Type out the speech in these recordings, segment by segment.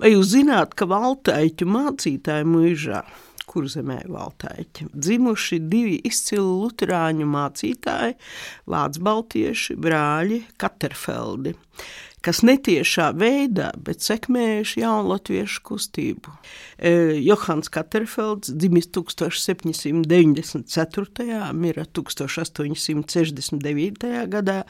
Vai jūs zināt, ka valtaiķu mācītāju mūžā kurzemē valtaiķi. Dzimuši divi izcili luterāņu mācītāji, vācu baltieši, brāļi Katerfeldi kas netiešā veidā, bet sekmējuši jaunu latviešu kustību. E, Johans Katerfelds dzimis 1794. mira 1869. gadā,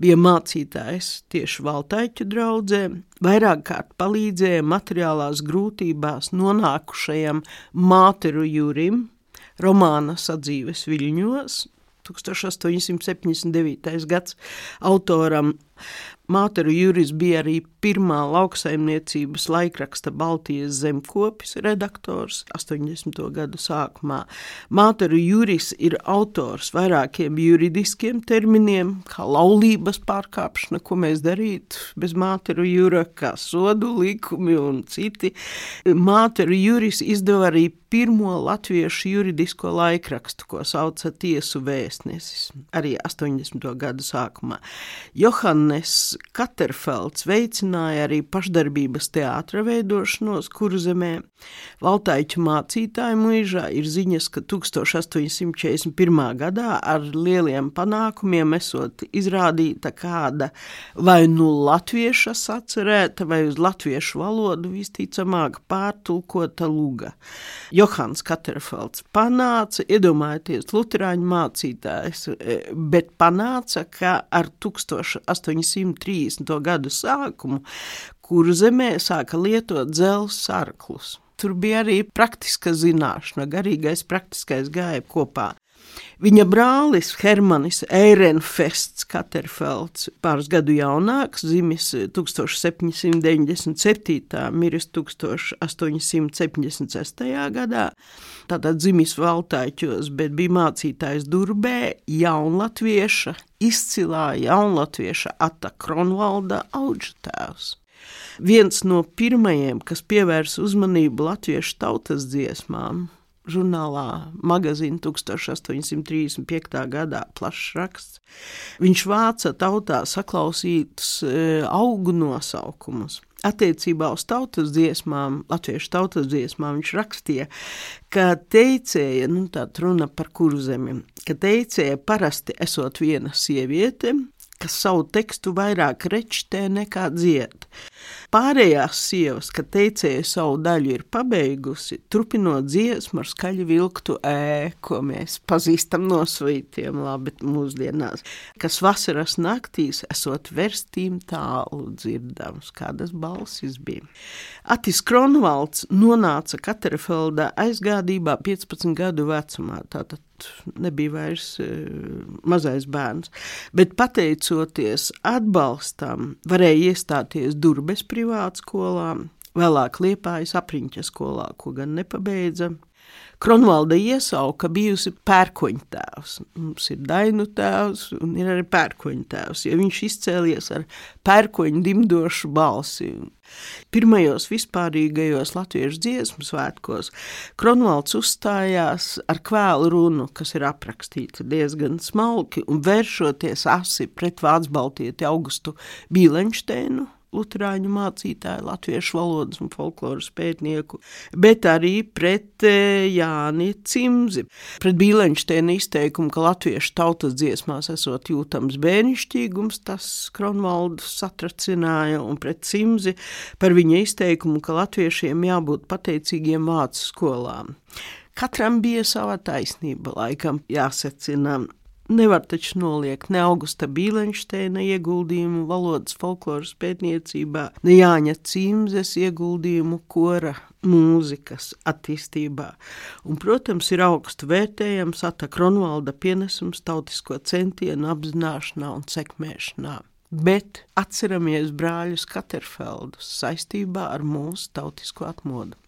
bija mācītājs tieši Valtaiķu draudzē, vairāk kārt palīdzēja materiālās grūtībās nonākušajam māteru jūrim, romāna sadzīves viļņos, 1879. gads autoram Māteru Juris bija arī pirmā lauksaimniecības laikraksta Baltijas zemkopis redaktors 80. gadu sākumā. Māteru Juris ir autors vairākiem juridiskiem terminiem, kā laulības pārkāpšana, ko mēs darītu bez Māteru Jura, kā sodu likumi un citi. Māteru Juris izdeva arī pirmo latviešu juridisko laikrakstu, ko sauca Tiesu vēstnesis, arī 80. gadu sākumā. Johannes Katerfelds veicināja arī pašdarbības teātra veidošanos kurzemē. Valtaiķu mācītāju mūžā ir ziņas, ka 1841. gadā ar lieliem panākumiem esot izrādīta kāda vai nu latvieša sacerēta vai uz latviešu valodu visticamāk pārtulkota luga. Johans Katerfelds panāca, iedomājieties, luterāņu mācītājs, e, bet panāca, ka ar 1800 30. gadu sākumu, kur zemē sāka lietot dzelzs sarklus. Tur bija arī praktiska zināšana, garīgais praktiskais gāja kopā. Viņa brālis Hermanis Eirenfests Katerfelds, pāris gadu jaunāks, dzimis 1797. miris 1876. gadā, tātad dzimis Valtāķos, bet bija mācītājs Durbē, jaunlatvieša, izcilā jaunlatvieša Ata Kronvalda auģetēvs. Viens no pirmajiem, kas pievērsa uzmanību latviešu tautas dziesmām, žurnālā magazīna 1835. gadā plašs raksts. Viņš vāca tautā saklausītus e, augu nosaukumus. Attiecībā uz tautas dziesmām, latviešu tautas dziesmām, viņš rakstīja, ka teicēja, nu tā runa par kurzemi, ka teicēja parasti esot viena sieviete, kas savu tekstu vairāk rečtē nekā dzied. Pārējās sievas, kad teicēja savu daļu ir pabeigusi, turpinot dziesmu ar skaļu vilktu ē, ko mēs pazīstam no svītiem labi mūsdienās, kas vasaras naktīs esot verstīm tālu dzirdams, kādas balsis bija. Atis Kronvalds nonāca Katerfeldā aizgādībā 15 gadu vecumā, tātad nebija vairs e, mazais bērns, bet pateicoties atbalstam varēja iestāties Durbes privātskolā, vēlāk Liepājas apriņķa skolā, ko gan nepabeidza. Kronvalda iesauka bijusi pērkoņtēvs. Mums ir dainu tēvs un ir arī pērkoņtēvs, jo viņš izcēlies ar pērkoņu dimdošu balsi. Pirmajos vispārīgajos latviešu dziesmu svētkos Kronvalds uzstājās ar kvēlu runu, kas ir aprakstīta diezgan smalki un vēršoties asi pret Vācu Baltieti Augustu Bīlenšteinu luterāņu mācītāju, latviešu valodas un folkloras pētnieku, bet arī pret e, Jāni Cimzi, pret Bīlenšteina izteikumu, ka latviešu tautas dziesmās esot jūtams bērnišķīgums, tas Kronvaldu satracināja, un pret Cimzi par viņa izteikumu, ka latviešiem jābūt pateicīgiem vācu skolām. Katram bija sava taisnība, laikam jāsacina Nevar taču noliegt ne Augusta Bīlenšteina ieguldījumu valodas folkloras pētniecībā, ne Jāņa Cīmzes ieguldījumu kora mūzikas attīstībā. Un, protams, ir augstu vērtējams Ata Kronvalda pienesums tautisko centienu apzināšanā un sekmēšanā. Bet atceramies brāļus Katerfeldus saistībā ar mūsu tautisko atmodu.